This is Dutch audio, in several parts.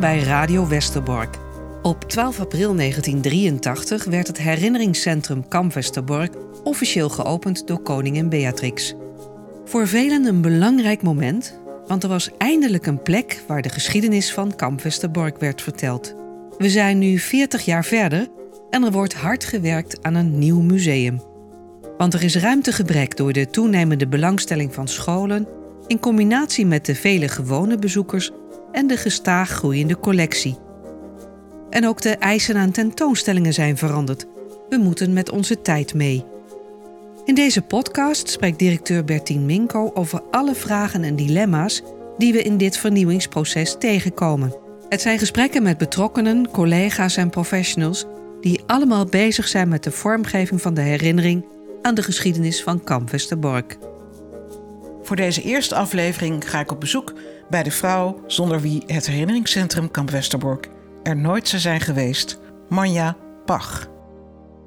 Bij Radio Westerbork. Op 12 april 1983 werd het herinneringscentrum Kamp Westerbork officieel geopend door koningin Beatrix. Voor velen een belangrijk moment, want er was eindelijk een plek waar de geschiedenis van Kamp Westerbork werd verteld. We zijn nu 40 jaar verder en er wordt hard gewerkt aan een nieuw museum. Want er is ruimtegebrek door de toenemende belangstelling van scholen in combinatie met de vele gewone bezoekers en de gestaag groeiende collectie. En ook de eisen aan tentoonstellingen zijn veranderd. We moeten met onze tijd mee. In deze podcast spreekt directeur Bertien Minko over alle vragen en dilemma's die we in dit vernieuwingsproces tegenkomen. Het zijn gesprekken met betrokkenen, collega's en professionals die allemaal bezig zijn met de vormgeving van de herinnering aan de geschiedenis van Kamp Westerbork. Voor deze eerste aflevering ga ik op bezoek bij de vrouw zonder wie het herinneringscentrum Kamp Westerbork er nooit zou zijn geweest, Manja Pach.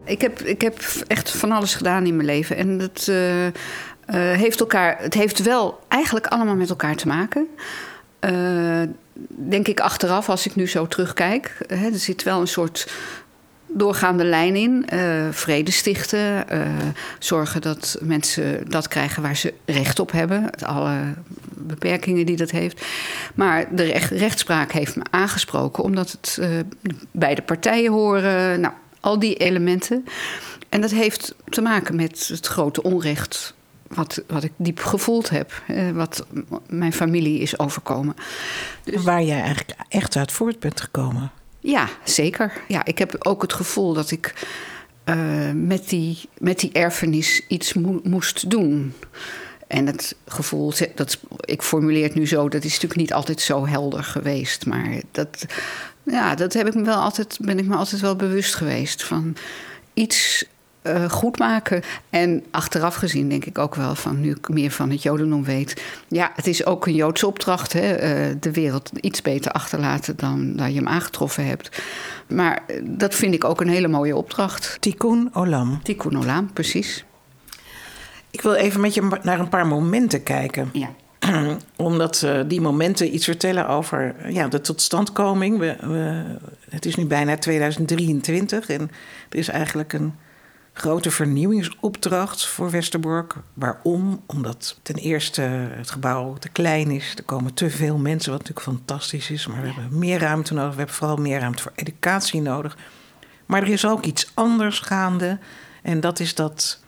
Ik heb, ik heb echt van alles gedaan in mijn leven. En het, uh, uh, heeft elkaar, het heeft wel eigenlijk allemaal met elkaar te maken. Uh, denk ik achteraf, als ik nu zo terugkijk. Hè, er zit wel een soort doorgaande lijn in. Uh, vrede stichten. Uh, zorgen dat mensen dat krijgen waar ze recht op hebben. Alle beperkingen die dat heeft. Maar de recht, rechtspraak heeft me aangesproken, omdat het uh, beide partijen horen. Nou, al die elementen. En dat heeft te maken met het grote onrecht. Wat, wat ik diep gevoeld heb, wat mijn familie is overkomen. Dus... Waar jij eigenlijk echt uit voort bent gekomen. Ja, zeker. Ja, ik heb ook het gevoel dat ik uh, met, die, met die erfenis iets mo moest doen. En het gevoel, dat, ik formuleer het nu zo, dat is natuurlijk niet altijd zo helder geweest. Maar dat, ja, dat heb ik me wel altijd, ben ik me altijd wel bewust geweest. Van iets uh, goed maken. En achteraf gezien denk ik ook wel van nu ik meer van het Jodendom weet. Ja, het is ook een Joodse opdracht. Hè? Uh, de wereld iets beter achterlaten dan dat je hem aangetroffen hebt. Maar uh, dat vind ik ook een hele mooie opdracht. Tikkun Olam. Tikkun Olam, precies. Ik wil even met je naar een paar momenten kijken. Ja. Omdat uh, die momenten iets vertellen over ja, de totstandkoming. We, we, het is nu bijna 2023 en er is eigenlijk een grote vernieuwingsopdracht voor Westerbork. Waarom? Omdat ten eerste het gebouw te klein is. Er komen te veel mensen, wat natuurlijk fantastisch is. Maar we hebben meer ruimte nodig. We hebben vooral meer ruimte voor educatie nodig. Maar er is ook iets anders gaande. En dat is dat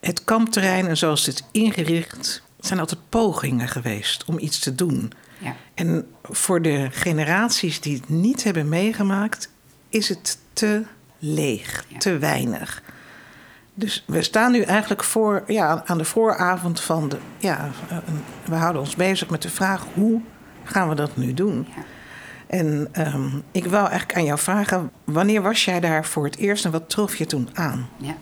het kampterrein en zoals het ingericht... zijn altijd pogingen geweest om iets te doen. Ja. En voor de generaties die het niet hebben meegemaakt... is het te leeg, ja. te weinig. Dus we staan nu eigenlijk voor, ja, aan de vooravond van de. Ja, we houden ons bezig met de vraag: hoe gaan we dat nu doen? Ja. En um, ik wou eigenlijk aan jou vragen: wanneer was jij daar voor het eerst en wat trof je toen aan? Ja.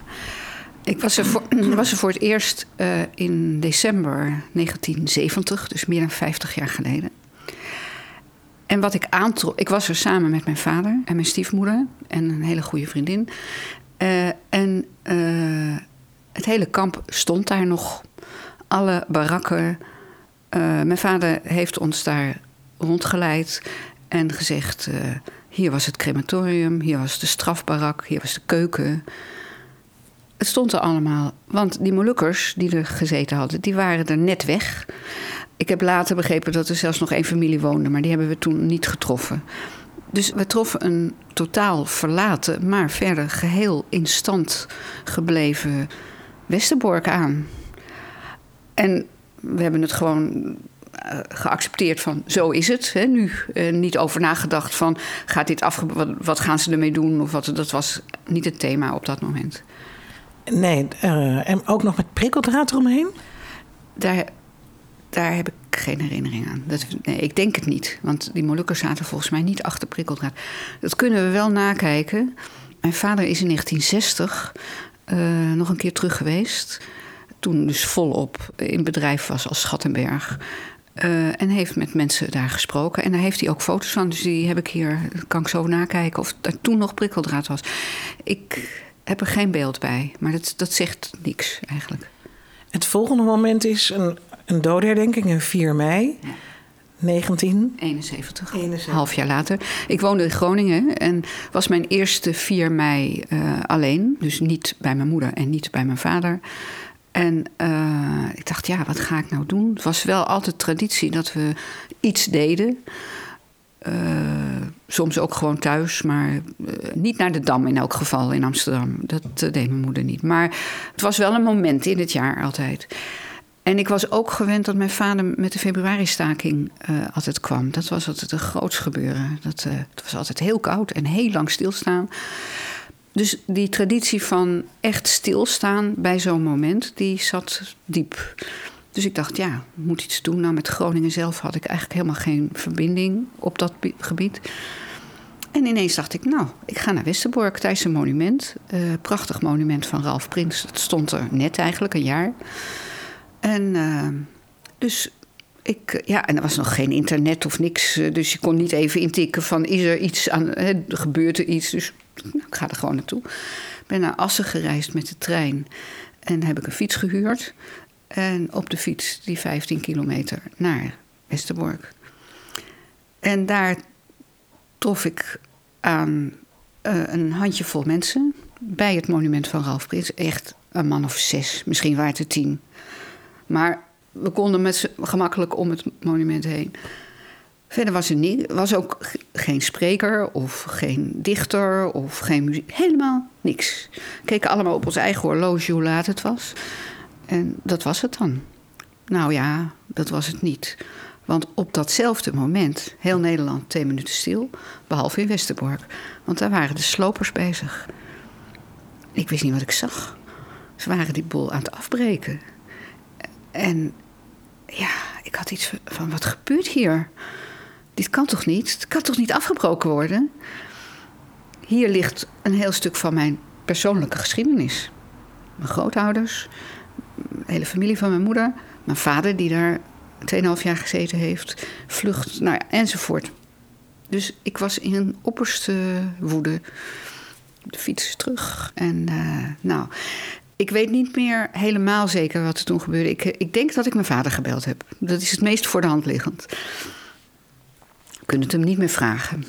Ik was er voor, was er voor het eerst uh, in december 1970, dus meer dan 50 jaar geleden. En wat ik aantrof, ik was er samen met mijn vader en mijn stiefmoeder en een hele goede vriendin. Uh, en uh, het hele kamp stond daar nog. Alle barakken. Uh, mijn vader heeft ons daar rondgeleid en gezegd: hier was het crematorium, hier was de strafbarak, hier was de keuken. Het stond er allemaal. Want die Molukkers die er gezeten hadden, die waren er net weg. Ik heb later begrepen dat er zelfs nog één familie woonde, maar die hebben we toen niet getroffen. Dus we troffen een totaal verlaten, maar verder geheel in stand gebleven Westerbork aan. En we hebben het gewoon uh, geaccepteerd van zo is het hè, nu. Uh, niet over nagedacht van gaat dit af, wat, wat, gaan ze ermee doen? Of wat, dat was niet het thema op dat moment. Nee, uh, en ook nog met prikkeldraad eromheen? Daar daar heb ik geen herinnering aan. Dat, nee, ik denk het niet. Want die Molukkers zaten volgens mij niet achter prikkeldraad. Dat kunnen we wel nakijken. Mijn vader is in 1960 uh, nog een keer terug geweest. Toen dus volop in bedrijf was als Schattenberg. Uh, en heeft met mensen daar gesproken. En daar heeft hij ook foto's van. Dus die heb ik hier. Kan ik zo nakijken of er toen nog prikkeldraad was. Ik heb er geen beeld bij. Maar dat, dat zegt niks eigenlijk. Het volgende moment is een een doodherdenking, een 4 mei. 1971. 71, half jaar later. Ik woonde in Groningen en was mijn eerste 4 mei uh, alleen. Dus niet bij mijn moeder en niet bij mijn vader. En uh, ik dacht, ja, wat ga ik nou doen? Het was wel altijd traditie dat we iets deden. Uh, soms ook gewoon thuis, maar uh, niet naar de Dam in elk geval in Amsterdam. Dat deed mijn moeder niet. Maar het was wel een moment in het jaar altijd. En ik was ook gewend dat mijn vader met de februari-staking uh, altijd kwam. Dat was altijd een groots gebeuren. Dat, uh, het was altijd heel koud en heel lang stilstaan. Dus die traditie van echt stilstaan bij zo'n moment, die zat diep. Dus ik dacht, ja, moet iets doen. Nou, met Groningen zelf had ik eigenlijk helemaal geen verbinding op dat gebied. En ineens dacht ik, nou, ik ga naar Westerbork tijdens een monument. Uh, prachtig monument van Ralf Prins. Het stond er net eigenlijk, een jaar. En uh, dus ik, ja, en er was nog geen internet of niks. Dus je kon niet even intikken van, is er iets aan, hè, gebeurt er iets? Dus nou, ik ga er gewoon naartoe. Ben naar Assen gereisd met de trein. En heb ik een fiets gehuurd. En op de fiets die 15 kilometer naar Westerbork. En daar trof ik aan uh, een handjevol mensen bij het monument van Ralf Prins. Echt een man of zes, misschien waren het er tien. Maar we konden met gemakkelijk om het monument heen. Verder was er niet, was ook geen spreker of geen dichter of geen muziek. Helemaal niks. We keken allemaal op ons eigen horloge hoe laat het was. En dat was het dan. Nou ja, dat was het niet. Want op datzelfde moment, heel Nederland twee minuten stil, behalve in Westerbork. Want daar waren de slopers bezig. Ik wist niet wat ik zag. Ze waren die bol aan het afbreken. En ja, ik had iets van: wat gebeurt hier? Dit kan toch niet? Het kan toch niet afgebroken worden? Hier ligt een heel stuk van mijn persoonlijke geschiedenis. Mijn grootouders, de hele familie van mijn moeder, mijn vader die daar 2,5 jaar gezeten heeft, vlucht, nou ja, enzovoort. Dus ik was in opperste woede. De fiets terug. En uh, nou, ik weet niet meer helemaal zeker wat er toen gebeurde. Ik, ik denk dat ik mijn vader gebeld heb. Dat is het meest voor de hand liggend. We kunnen het hem niet meer vragen.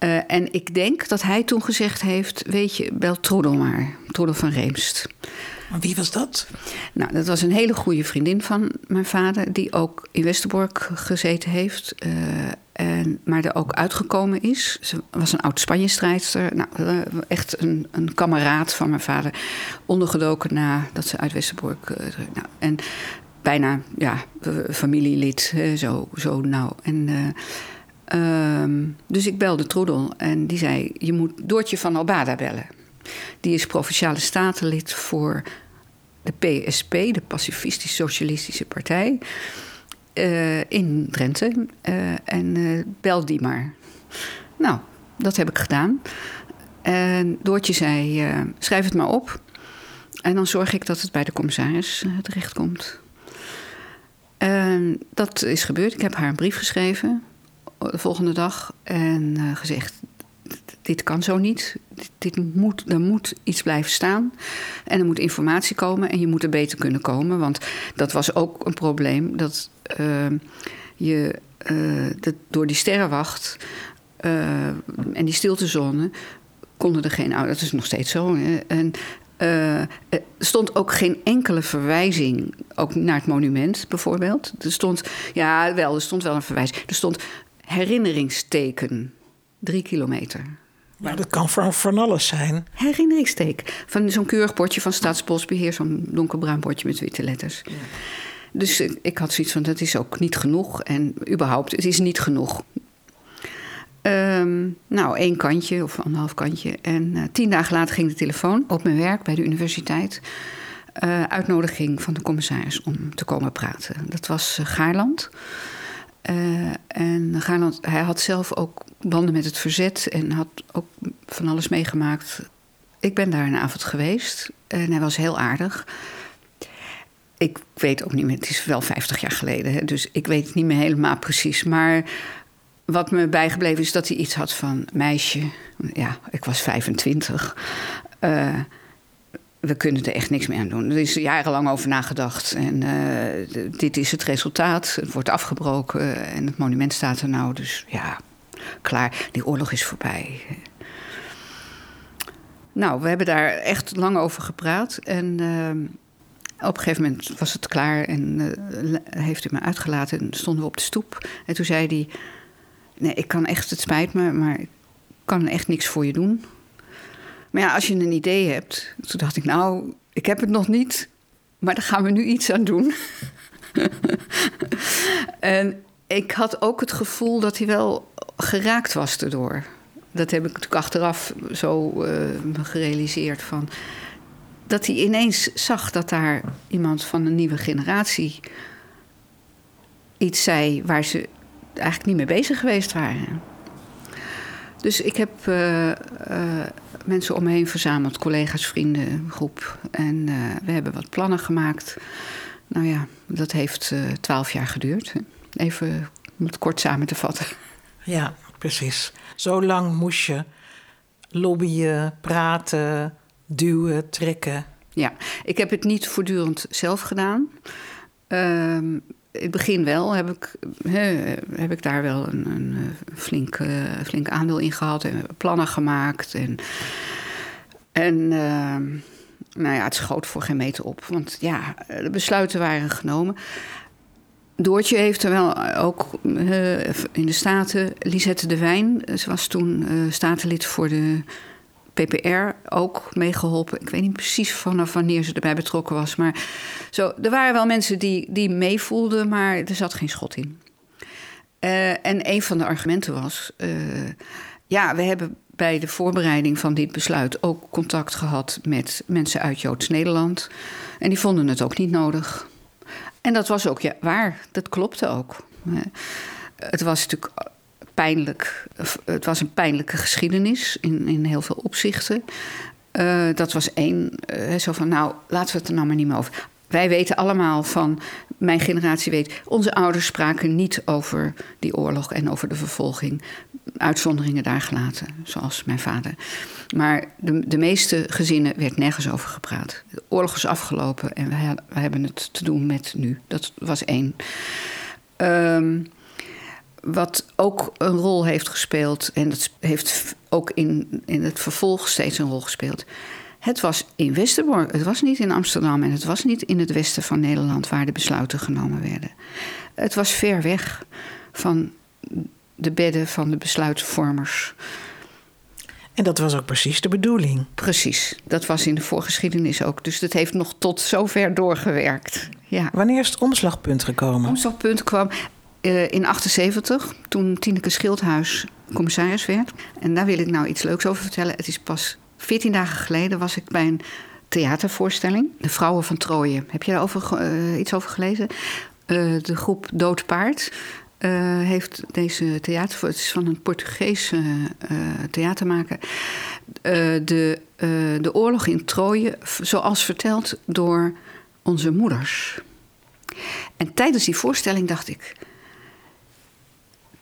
Uh, en ik denk dat hij toen gezegd heeft: Weet je, bel Troedel maar. Troedel van Reemst. Maar wie was dat? Nou, dat was een hele goede vriendin van mijn vader, die ook in Westerbork gezeten heeft. Uh, en, maar er ook uitgekomen is. Ze was een oud Spanje-strijdster. Nou, echt een, een kameraad van mijn vader. Ondergedoken nadat ze uit Westerbork. Uh, nou, en bijna ja, familielid, zo, zo nou. En. Ehm, dus ik belde Troedel en die zei: Je moet Doortje van Albada bellen. Die is provinciale statenlid voor de PSP, de Pacifistisch Socialistische Partij, uh, in Drenthe. Uh, en uh, bel die maar. Nou, dat heb ik gedaan. En Doortje zei: schrijf het maar op. En dan zorg ik dat het bij de commissaris terechtkomt. En dat is gebeurd. Ik heb haar een brief geschreven de volgende dag en gezegd: dit kan zo niet. Dit, moet, er moet iets blijven staan. En er moet informatie komen en je moet er beter kunnen komen. Want dat was ook een probleem. Dat je uh, dat door die sterrenwacht uh, en die stiltezone konden er geen ouders. Dat is nog steeds zo. Hè? En er stond ook geen enkele verwijzing ook naar het monument, bijvoorbeeld. Er stond, ja, wel, er stond wel een verwijzing. Er stond herinneringsteken, drie kilometer. Maar dat kan van, van alles zijn. Herinneringsteek. Van zo'n keurig bordje van Staatsbosbeheer, zo'n donkerbruin bordje met witte letters. Ja. Dus ik had zoiets van: dat is ook niet genoeg. En überhaupt, het is niet genoeg. Um, nou, één kantje of anderhalf kantje. En uh, tien dagen later ging de telefoon op mijn werk bij de universiteit. Uh, uitnodiging van de commissaris om te komen praten. Dat was uh, Gaarland. En Gaarland, hij had zelf ook banden met het verzet en had ook van alles meegemaakt. Ik ben daar een avond geweest en hij was heel aardig. Ik weet ook niet het is wel 50 jaar geleden, hè, dus ik weet het niet meer helemaal precies. Maar wat me bijgebleven is dat hij iets had van meisje. Ja, ik was 25. Uh, we kunnen er echt niks meer aan doen. Er is jarenlang over nagedacht. En uh, dit is het resultaat. Het wordt afgebroken en het monument staat er nou. Dus ja, klaar. Die oorlog is voorbij. Nou, we hebben daar echt lang over gepraat. En uh, op een gegeven moment was het klaar en uh, heeft hij me uitgelaten. En stonden we op de stoep. En toen zei hij: Nee, ik kan echt, het spijt me, maar ik kan echt niks voor je doen. Maar ja, als je een idee hebt. Toen dacht ik: Nou, ik heb het nog niet, maar daar gaan we nu iets aan doen. en ik had ook het gevoel dat hij wel geraakt was erdoor. Dat heb ik natuurlijk achteraf zo uh, gerealiseerd van dat hij ineens zag dat daar iemand van een nieuwe generatie iets zei waar ze eigenlijk niet mee bezig geweest waren. Dus ik heb uh, uh, mensen om me heen verzameld, collega's, vrienden, groep. En uh, we hebben wat plannen gemaakt. Nou ja, dat heeft twaalf jaar geduurd. Even om het kort samen te vatten. Ja, precies. Zo lang moest je lobbyen, praten, duwen, trekken. Ja, ik heb het niet voortdurend zelf gedaan. Uh, in het begin wel heb ik, he, heb ik daar wel een, een flink, uh, flink aandeel in gehad en plannen gemaakt. En, en uh, nou ja, het schoot voor geen meter op, want ja, de besluiten waren genomen. Doortje heeft er wel ook uh, in de Staten, Lisette de Wijn, ze was toen statenlid voor de PPR ook meegeholpen. Ik weet niet precies vanaf wanneer ze erbij betrokken was. Maar zo, er waren wel mensen die, die meevoelden, maar er zat geen schot in. Uh, en een van de argumenten was: uh, ja, we hebben bij de voorbereiding van dit besluit ook contact gehad met mensen uit Joods Nederland. En die vonden het ook niet nodig. En dat was ook ja, waar, dat klopte ook. Uh, het was natuurlijk pijnlijk. Het was een pijnlijke geschiedenis in, in heel veel opzichten. Uh, dat was één. Uh, zo van, nou, laten we het er nou maar niet meer over. Wij weten allemaal van, mijn generatie weet, onze ouders spraken niet over die oorlog en over de vervolging. Uitzonderingen daar gelaten, zoals mijn vader. Maar de, de meeste gezinnen werd nergens over gepraat. De oorlog is afgelopen en wij hebben het te doen met nu. Dat was één. Um, wat ook een rol heeft gespeeld, en dat heeft ook in, in het vervolg steeds een rol gespeeld. Het was in Westerbork, het was niet in Amsterdam en het was niet in het westen van Nederland waar de besluiten genomen werden. Het was ver weg van de bedden van de besluitvormers. En dat was ook precies de bedoeling. Precies, dat was in de voorgeschiedenis ook. Dus dat heeft nog tot zover doorgewerkt. Ja. Wanneer is het omslagpunt gekomen? Het omslagpunt kwam uh, in 78, toen Tineke Schildhuis commissaris werd. En daar wil ik nou iets leuks over vertellen. Het is pas 14 dagen geleden was ik bij een theatervoorstelling. De Vrouwen van Troje. Heb je daar uh, iets over gelezen? Uh, de groep Dood Paard heeft deze theater... Het is van een Portugese theatermaker. de, de oorlog in Troje, zoals verteld door onze moeders. En tijdens die voorstelling dacht ik...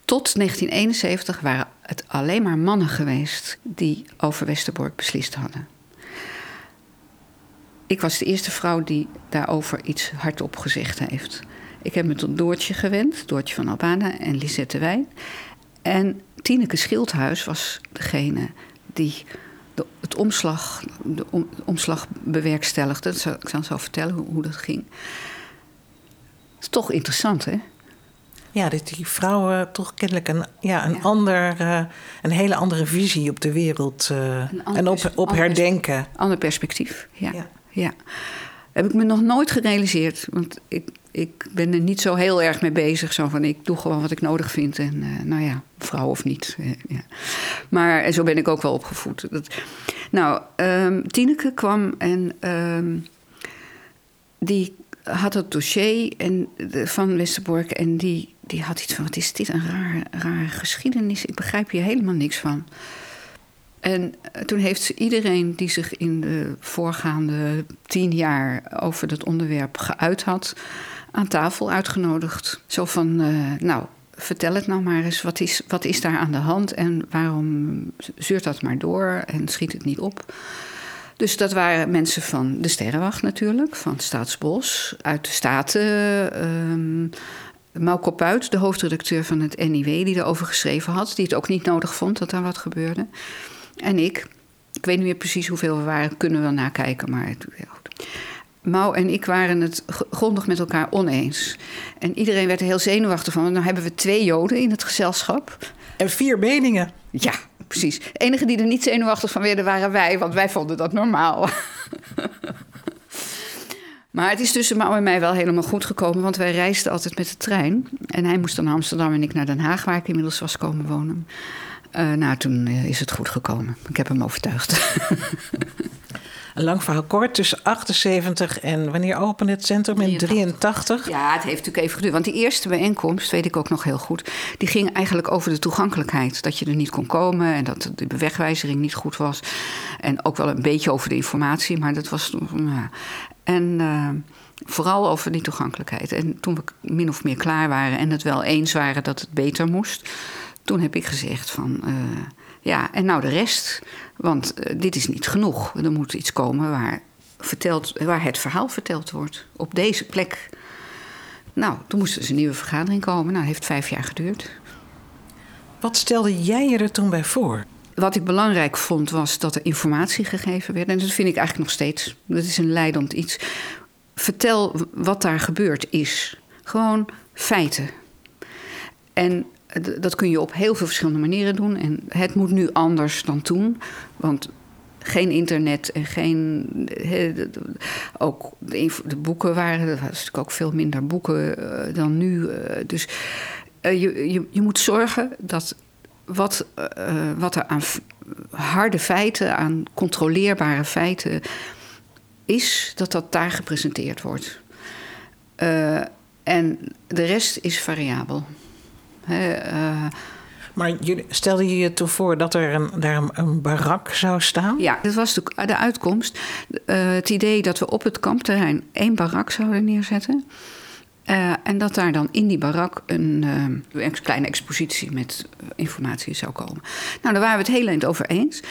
Tot 1971 waren het alleen maar mannen geweest die over Westerbork beslist hadden. Ik was de eerste vrouw die daarover iets hardop gezegd heeft. Ik heb me tot Doortje gewend, Doortje van Albana en Lisette Wijn. En Tineke Schildhuis was degene die de, het omslag, de omslag bewerkstelligde. Ik zal zo vertellen hoe, hoe dat ging. Het is toch interessant, hè? Ja, dat die vrouwen toch kennelijk een, ja, een, Ander, uh, een hele andere visie op de wereld uh, en op, op ander herdenken. Ander perspectief, ja. ja. ja. Heb ik me nog nooit gerealiseerd. Want ik, ik ben er niet zo heel erg mee bezig. Zo van, ik doe gewoon wat ik nodig vind. En uh, nou ja, vrouw of niet. ja. Maar zo ben ik ook wel opgevoed. Dat, nou, um, Tineke kwam en um, die had het dossier en, van Westerbork en die, die had iets van: wat is dit een rare, rare geschiedenis? Ik begrijp hier helemaal niks van. En eh, toen heeft ze iedereen die zich in de voorgaande tien jaar over dat onderwerp geuit had, aan tafel uitgenodigd. Zo van: uh, Nou, vertel het nou maar eens. Wat is, wat is daar aan de hand en waarom zeurt dat maar door en schiet het niet op? Dus dat waren mensen van de Sterrenwacht natuurlijk, van Staatsbos, uit de Staten. Um, Mauko Puit, de hoofdredacteur van het NIW, die erover geschreven had, die het ook niet nodig vond dat daar wat gebeurde. En ik, ik weet niet meer precies hoeveel we waren, kunnen we wel nakijken, maar het, ja, Mau en ik waren het grondig met elkaar oneens. En iedereen werd er heel zenuwachtig van. Dan hebben we twee Joden in het gezelschap. En vier meningen. Ja, precies. De enige die er niet zenuwachtig van werden waren wij, want wij vonden dat normaal. maar het is tussen Mau en mij wel helemaal goed gekomen, want wij reisden altijd met de trein. En hij moest dan Amsterdam en ik naar Den Haag, waar ik inmiddels was komen wonen. Uh, nou, toen eh, is het goed gekomen. Ik heb hem overtuigd. Een lang verhaal kort, tussen 78 en wanneer opende het centrum? In 83? Ja, het heeft natuurlijk even geduurd. Want die eerste bijeenkomst, weet ik ook nog heel goed... die ging eigenlijk over de toegankelijkheid. Dat je er niet kon komen en dat de wegwijzering niet goed was. En ook wel een beetje over de informatie, maar dat was... Ja. En... Uh, vooral over die toegankelijkheid. En toen we min of meer klaar waren en het wel eens waren dat het beter moest, toen heb ik gezegd van uh, ja, en nou de rest. Want uh, dit is niet genoeg. Er moet iets komen waar, verteld, waar het verhaal verteld wordt. Op deze plek. Nou, toen moest dus een nieuwe vergadering komen. Nou, heeft vijf jaar geduurd. Wat stelde jij je er toen bij voor? Wat ik belangrijk vond, was dat er informatie gegeven werd. En dat vind ik eigenlijk nog steeds. Dat is een leidend iets. Vertel wat daar gebeurd is. Gewoon feiten. En dat kun je op heel veel verschillende manieren doen. En het moet nu anders dan toen. Want geen internet en geen. ook de, boeken waren. Er was natuurlijk ook veel minder boeken eh, dan nu. Eh, dus eh, je, je, je moet zorgen dat wat, wat er aan harde feiten, aan controleerbare feiten is, dat dat daar gepresenteerd wordt. en de rest is variabel. Uh, maar stelde je je toe voor dat er een, daar een, barak zou staan? Ja, dat was de, de uitkomst. Uh, het idee dat we op het kampterrein één barak zouden neerzetten. Uh, en dat daar dan in die barak een, uh, een kleine expositie met informatie zou komen. Nou, daar waren we het heel eind over eens.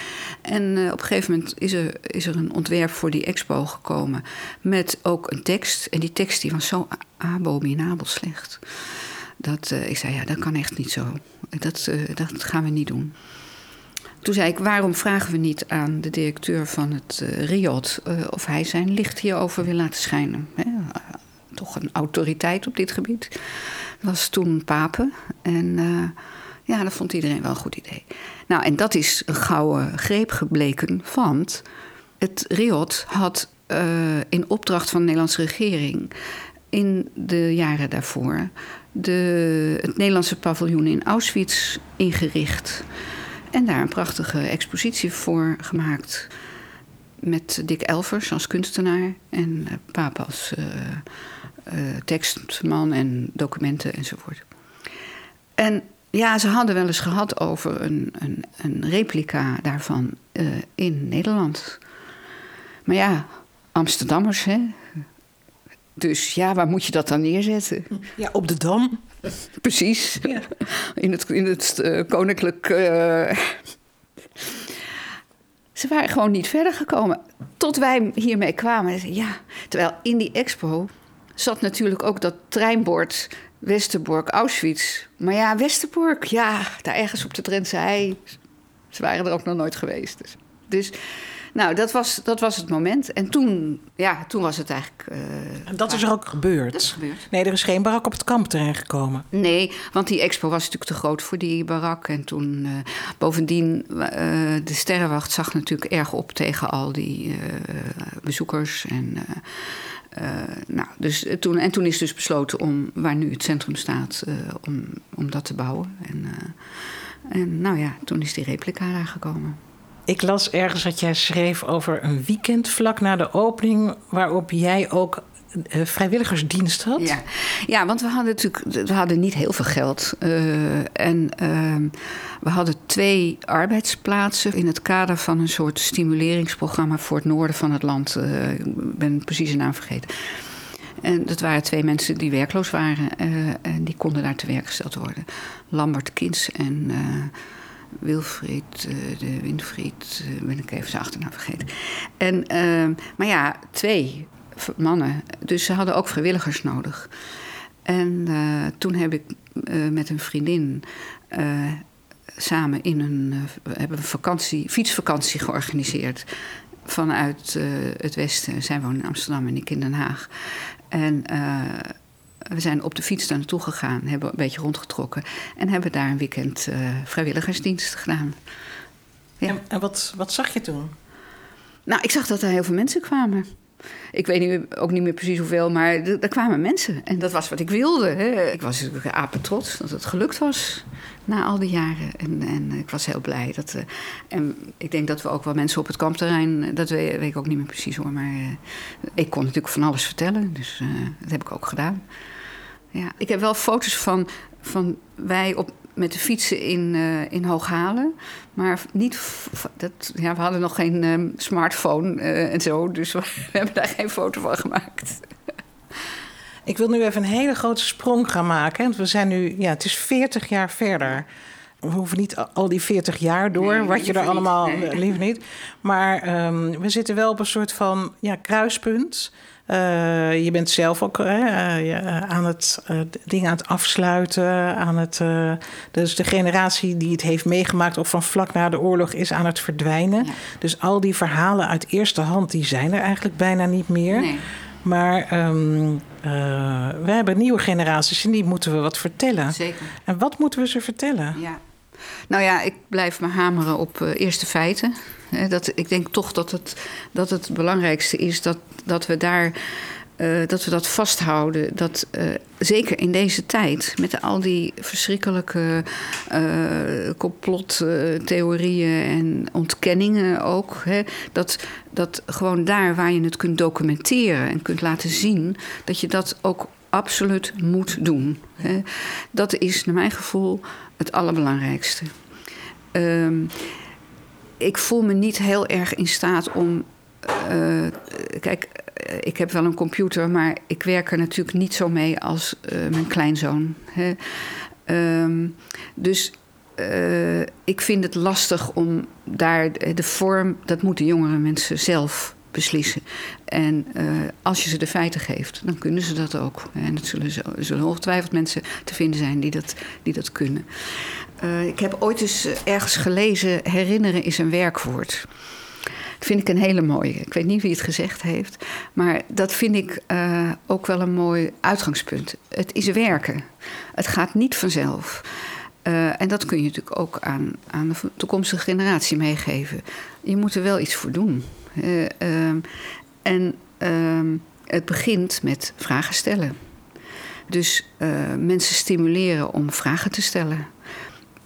En op een gegeven moment is er, is er een ontwerp voor die expo gekomen. Met ook een tekst. En die tekst die was zo abominabel slecht. Dat, uh, ik zei, ja, dat kan echt niet zo. Dat, uh, dat gaan we niet doen. Toen zei ik, waarom vragen we niet aan de directeur van het uh, Riot... of hij zijn licht hierover wil laten schijnen. Hè? toch een autoriteit op dit gebied. Was toen Papen. En ja, dat vond iedereen wel een goed idee. Nou, en dat is een gouden greep gebleken, want het Riot had in opdracht van de Nederlandse regering in de jaren daarvoor de, het Nederlandse paviljoen in Auschwitz ingericht. En daar een prachtige expositie voor gemaakt. Met Dick Elvers als kunstenaar en Paap als uh, uh, tekstman en documenten enzovoort. En ja, ze hadden wel eens gehad over een, een, een replica daarvan in Nederland. Maar ja, Amsterdammers, hè, dus ja, waar moet je dat dan neerzetten? Ja, op de dam. Precies. Ja. In het, in het uh, koninklijk. Uh... Ze waren gewoon niet verder gekomen. Tot wij hiermee kwamen. Ja, terwijl in die expo zat natuurlijk ook dat treinbord Westerbork, Auschwitz. Maar ja, Westerbork, ja, daar ergens op de Drentse hei. Ze waren er ook nog nooit geweest. Dus, dus nou, dat was, dat was het moment. En toen, ja, toen was het eigenlijk. Uh, en dat is er ook gebeurd? Dat is gebeurd. Nee, er is geen barak op het kamp terechtgekomen. Nee, want die expo was natuurlijk te groot voor die barak. En toen, uh, bovendien, uh, de Sterrenwacht zag natuurlijk erg op tegen al die bezoekers. En, nou, dus toen, en toen is dus besloten om, waar nu het centrum staat, om, om dat te bouwen. En, en nou ja, toen is die replica daar gekomen. Ik las ergens dat jij schreef over een weekend vlak na de opening, waarop jij ook uh, vrijwilligersdienst had. Ja. ja, want we hadden natuurlijk we hadden niet heel veel geld. Uh, en uh, we hadden twee arbeidsplaatsen in het kader van een soort stimuleringsprogramma voor het noorden van het land. ik ben precies de naam vergeten. En dat waren twee mensen die werkloos waren en die konden daar te werk gesteld worden. Lambert Kins en Wilfried, uh, de Winfried, uh, ben ik even zijn achternaam vergeten. En, uh, maar ja, twee mannen. Dus ze hadden ook vrijwilligers nodig. En toen heb ik met een vriendin samen in een, hebben een vakantie, fietsvakantie georganiseerd. Vanuit het westen. Zij wonen in Amsterdam en ik in Den Haag. En we zijn op de fiets daar naartoe gegaan, hebben een beetje rondgetrokken en hebben daar een weekend uh, vrijwilligersdienst gedaan. Ja. En, en, wat, wat zag je toen? Nou, ik zag dat er heel veel mensen kwamen. Ik weet niet, ook niet meer precies hoeveel, maar er, kwamen mensen. En dat was wat ik wilde. Hè. Ik was natuurlijk apen trots dat het gelukt was na al die jaren. En, en ik was heel blij. Dat, uh, en ik denk dat we ook wel mensen op het kampterrein... dat weet, weet ik ook niet meer precies hoor. Maar uh, ik kon natuurlijk van alles vertellen. Dus uh, dat heb ik ook gedaan. Ja. Ik heb wel foto's van, van wij op, met de fietsen in, uh, in Hooghalen. Maar niet. Dat, ja, we hadden nog geen um, smartphone uh, en zo. Dus we, we, hebben daar geen foto van gemaakt. Ik wil nu even een hele grote sprong gaan maken. Want we zijn nu. Ja, het is 40 jaar verder. We hoeven niet al die 40 jaar door, nee, wat je er allemaal. Nee. Liever niet. Maar um, we zitten wel op een soort van ja, kruispunt. Uh, je bent zelf ook uh, aan het uh, dingen aan het afsluiten. Aan het, dus de generatie die het heeft meegemaakt, of van vlak na de oorlog, is aan het verdwijnen. Ja. Dus al die verhalen uit eerste hand, die zijn er eigenlijk bijna niet meer. Nee. Maar um, we hebben nieuwe generaties en die moeten we wat vertellen. Zeker. En wat moeten we ze vertellen? Ja. Nou ja, ik blijf me hameren op uh, eerste feiten. Dat, ik denk toch dat het, dat het belangrijkste is dat, dat we daar. Uh, dat we dat vasthouden. Dat uh, zeker in deze tijd, met al die verschrikkelijke uh, complottheorieën en ontkenningen ook, hè, dat, dat gewoon daar waar je het kunt documenteren en kunt laten zien, dat je dat ook absoluut moet doen. Dat is, naar mijn gevoel, het allerbelangrijkste. Um, ik voel me niet heel erg in staat om. Uh, kijk, ik heb wel een computer, maar ik werk er natuurlijk niet zo mee als uh, mijn kleinzoon. Hè. Um, dus ik vind het lastig om daar de vorm, dat moeten jongere mensen zelf beslissen. En uh, als je ze de feiten geeft, dan kunnen ze dat ook. En het zullen, zullen ongetwijfeld mensen te vinden zijn die dat, die dat kunnen. Uh, ik heb ooit eens ergens gelezen: herinneren is een werkwoord. Dat vind ik een hele mooie. Ik weet niet wie het gezegd heeft, maar dat vind ik ook wel een mooi uitgangspunt. Het is werken. Het gaat niet vanzelf. En dat kun je natuurlijk ook aan, aan de toekomstige generatie meegeven. Je moet er wel iets voor doen. Uh, uh, en ehm, het begint met vragen stellen. Dus mensen stimuleren om vragen te stellen.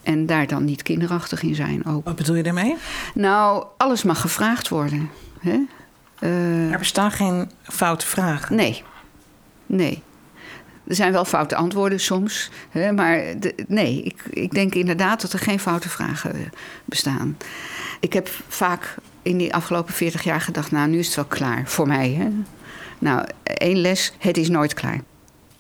En daar dan niet kinderachtig in zijn ook. Wat bedoel je daarmee? Nou, alles mag gevraagd worden. Hè? Uh, er bestaan geen foute vragen? Nee. Nee. Er zijn wel foute antwoorden soms. Hè, maar de, nee, ik, ik denk inderdaad dat er geen foute vragen bestaan. Ik heb vaak in die afgelopen 40 jaar gedacht... nou, nu is het wel klaar voor mij. Hè? Nou, één les, het is nooit klaar.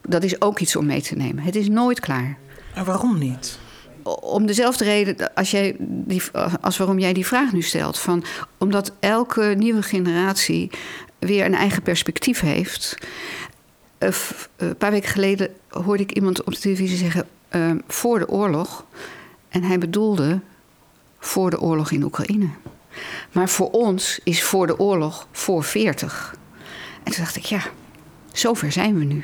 Dat is ook iets om mee te nemen. Het is nooit klaar. En waarom niet? om dezelfde reden als, jij die, als waarom jij die vraag nu stelt. Van, omdat elke nieuwe generatie weer een eigen perspectief heeft. Een paar weken geleden hoorde ik iemand op de televisie zeggen: uh, voor de oorlog. En hij bedoelde voor de oorlog in Oekraïne. Maar voor ons is voor de oorlog voor 40. En toen dacht ik: ja, zover zijn we nu.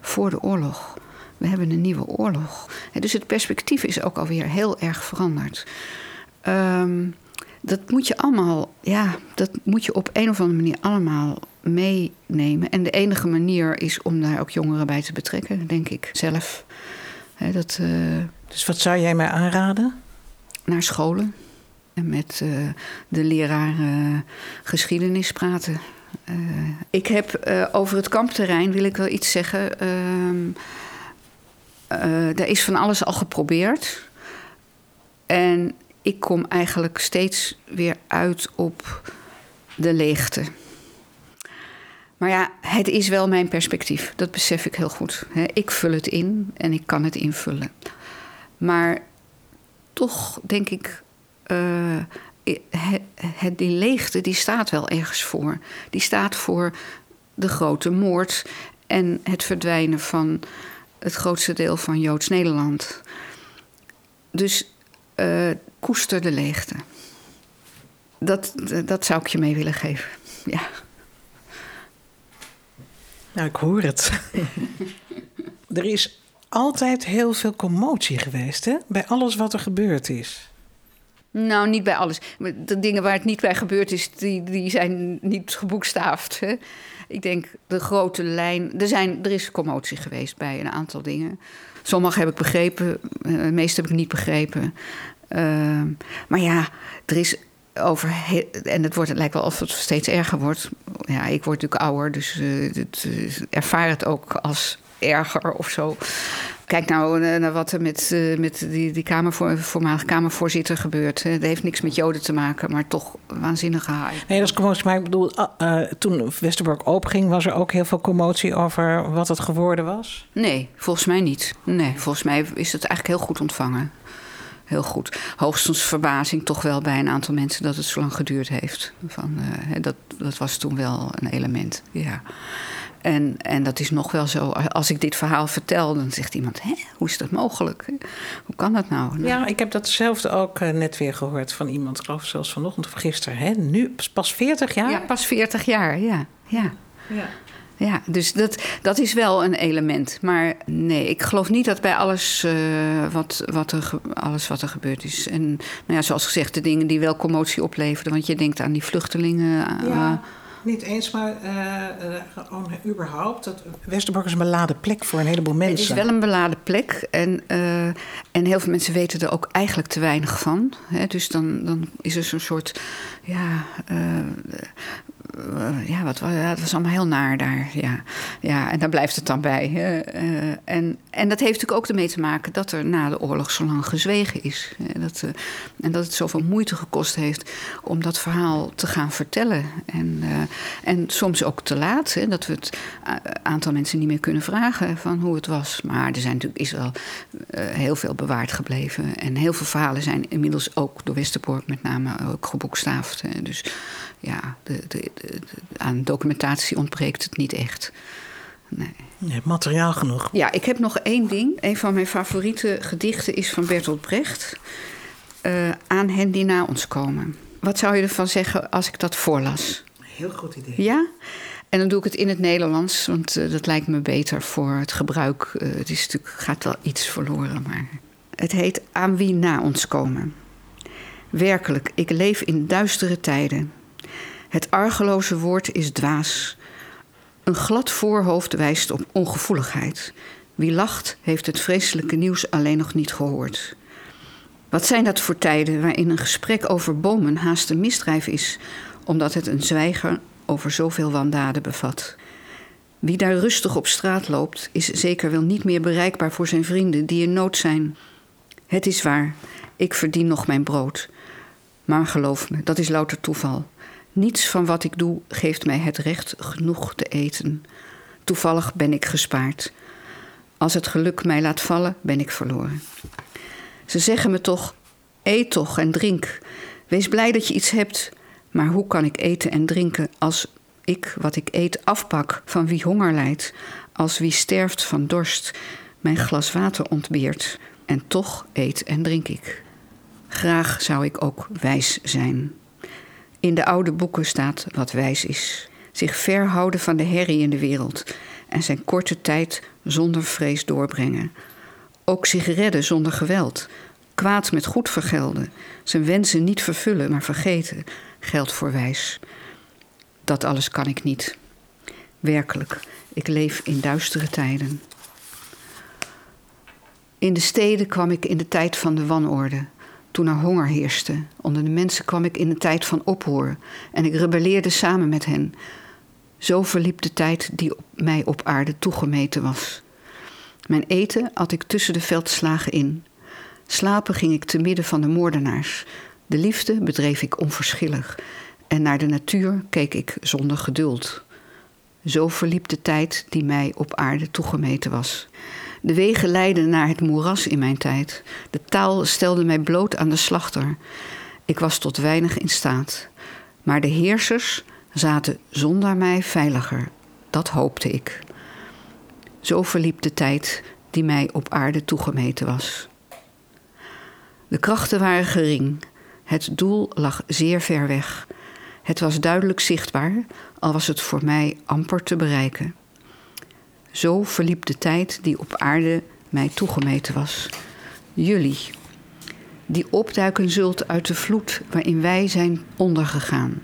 Voor de oorlog. We hebben een nieuwe oorlog. Dus het perspectief is ook alweer heel erg veranderd. Um, dat moet je allemaal, ja, dat moet je op een of andere manier allemaal meenemen. En de enige manier is om daar ook jongeren bij te betrekken, denk ik zelf. He, dat, uh, dus wat zou jij mij aanraden? Naar scholen. En met uh, de leraar uh, geschiedenis praten. ik heb over het kampterrein, wil ik wel iets zeggen. Ehm, uh, er is van alles al geprobeerd. En ik kom eigenlijk steeds weer uit op de leegte. Maar ja, het is wel mijn perspectief. Dat besef ik heel goed. Ik vul het in en ik kan het invullen. Maar toch, denk ik, het, die leegte die staat wel ergens voor. Die staat voor de grote moord en het verdwijnen van het grootste deel van Joods Nederland. Dus uh, koester de leegte. Dat, dat zou ik je mee willen geven. Ja. Nou, ik hoor het. er is altijd heel veel commotie geweest, hè? Bij alles wat er gebeurd is. Nou, niet bij alles. De dingen waar het niet bij gebeurd is, die, die zijn niet geboekstaafd. Ik denk de grote lijn. Er, zijn, er is commotie geweest bij een aantal dingen. Sommige heb ik begrepen, de eh, meeste heb ik niet begrepen. Uh, maar ja, er is over. En het, wordt, het lijkt wel of het steeds erger wordt. Ja, ik word natuurlijk ouder, dus uh, het, ervaar het ook als erger of zo. Kijk nou eh, naar wat er met, uh, met die, die kamervoor, voormalig Kamervoorzitter gebeurt. Dat heeft niks met Joden te maken, maar toch waanzinnige haai. Nee, dat is commotie. Maar ik bedoel, uh, toen Westerbork openging, was er ook heel veel commotie over wat het geworden was? Nee, volgens mij niet. Nee, volgens mij is het eigenlijk heel goed ontvangen. Heel goed. Hoogstens verbazing toch wel bij een aantal mensen dat het zo lang geduurd heeft. Van, dat, dat was toen wel een element, ja. En, en dat is nog wel zo. Als ik dit verhaal vertel, dan zegt iemand: Hè, hoe is dat mogelijk? Hoe kan dat nou? nou ja, ik heb datzelfde ook uh, net weer gehoord van iemand, geloof zelfs vanochtend of gisteren. Hè? Nu pas 40 jaar? Ja, pas 40 jaar, ja. ja. ja. Ja, dus dat, dat is wel een element. Maar nee, ik geloof niet dat bij alles, uh, wat, wat, er, alles wat er gebeurd is. En nou ja, zoals gezegd, de dingen die wel commotie opleverden. Want je denkt aan die vluchtelingen. Ja. Niet eens, maar uh, gewoon überhaupt. Dat Westerbork is een beladen plek voor een heleboel mensen. Het is wel een beladen plek. En, uh, en heel veel mensen weten er ook eigenlijk te weinig van. Hè? Dus dan, dan is er zo'n soort ja, uh, ja, wat, het was allemaal heel naar daar. Ja, ja en daar blijft het dan bij. Uh, en, en dat heeft natuurlijk ook ermee te maken dat er na de oorlog zo lang gezwegen is. dat, en dat het zoveel moeite gekost heeft om dat verhaal te gaan vertellen. En, en soms ook te laat. Hè, dat we het aantal mensen niet meer kunnen vragen van hoe het was. Maar er zijn natuurlijk, is wel heel veel bewaard gebleven. En heel veel verhalen zijn inmiddels ook door Westerbork met name ook geboekstaafd. Dus ja, de, de, de, aan documentatie ontbreekt het niet echt. Nee. Je hebt materiaal genoeg. Ja, ik heb nog één ding. Een van mijn favoriete gedichten is van Bertolt Brecht. Uh, aan hen die na ons komen. Wat zou je ervan zeggen als ik dat voorlas? Heel goed idee. Ja? En dan doe ik het in het Nederlands, want uh, dat lijkt me beter voor het gebruik. Uh, het is natuurlijk, gaat wel iets verloren, maar. Het heet Aan wie na ons komen. Werkelijk, ik leef in duistere tijden. Het argeloze woord is dwaas. Een glad voorhoofd wijst op ongevoeligheid. Wie lacht, heeft het vreselijke nieuws alleen nog niet gehoord. Wat zijn dat voor tijden waarin een gesprek over bomen haast een misdrijf is, omdat het een zwijger over zoveel wandaden bevat? Wie daar rustig op straat loopt, is zeker wel niet meer bereikbaar voor zijn vrienden die in nood zijn. Het is waar, ik verdien nog mijn brood. Maar geloof me, dat is louter toeval. Niets van wat ik doe geeft mij het recht genoeg te eten. Toevallig ben ik gespaard. Als het geluk mij laat vallen, ben ik verloren. Ze zeggen me toch: eet toch en drink. Wees blij dat je iets hebt. Maar hoe kan ik eten en drinken als ik wat ik eet afpak van wie honger lijdt, als wie sterft van dorst, mijn glas water ontbeert, en toch eet en drink ik. Graag zou ik ook wijs zijn. In de oude boeken staat wat wijs is. Zich verhouden van de herrie in de wereld en zijn korte tijd zonder vrees doorbrengen. Ook zich redden zonder geweld. Kwaad met goed vergelden. Zijn wensen niet vervullen, maar vergeten. Geldt voor wijs. Dat alles kan ik niet. Werkelijk, ik leef in duistere tijden. In de steden kwam ik in de tijd van de wanorde toen er honger heerste. Onder de mensen kwam ik in een tijd van oproer en ik rebelleerde samen met hen. Zo verliep de tijd die op mij op aarde toegemeten was. Mijn eten at ik tussen de veldslagen in. Slapen ging ik te midden van de moordenaars. De liefde bedreef ik onverschillig. En naar de natuur keek ik zonder geduld. Zo verliep de tijd die mij op aarde toegemeten was. De wegen leidden naar het moeras in mijn tijd. De taal stelde mij bloot aan de slachter. Ik was tot weinig in staat. Maar de heersers zaten zonder mij veiliger. Dat hoopte ik. Zo verliep de tijd die mij op aarde toegemeten was. De krachten waren gering. Het doel lag zeer ver weg. Het was duidelijk zichtbaar, al was het voor mij amper te bereiken. Zo verliep de tijd die op aarde mij toegemeten was. Jullie, die opduiken zult uit de vloed waarin wij zijn ondergegaan.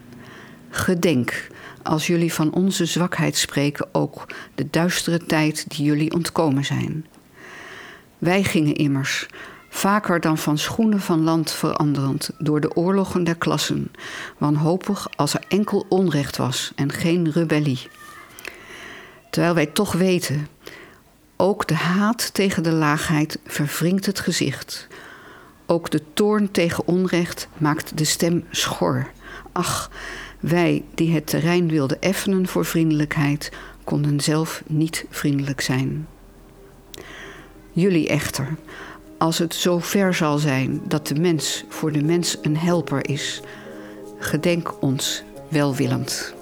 Gedenk, als jullie van onze zwakheid spreken, ook de duistere tijd die jullie ontkomen zijn. Wij gingen immers, vaker dan van schoenen van land veranderend, door de oorlogen der klassen, wanhopig als er enkel onrecht was en geen rebellie. Terwijl wij toch weten, ook de haat tegen de laagheid verwringt het gezicht. Ook de toorn tegen onrecht maakt de stem schor. Ach, wij die het terrein wilden effenen voor vriendelijkheid, konden zelf niet vriendelijk zijn. Jullie echter, als het zo ver zal zijn dat de mens voor de mens een helper is, gedenk ons welwillend.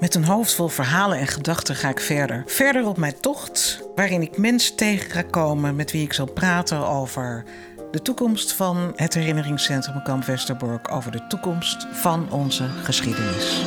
Met een hoofd vol verhalen en gedachten ga ik verder. Verder op mijn tocht, waarin ik mensen tegen ga komen met wie ik zal praten over de toekomst van het herinneringscentrum Kamp Westerbork, over de toekomst van onze geschiedenis.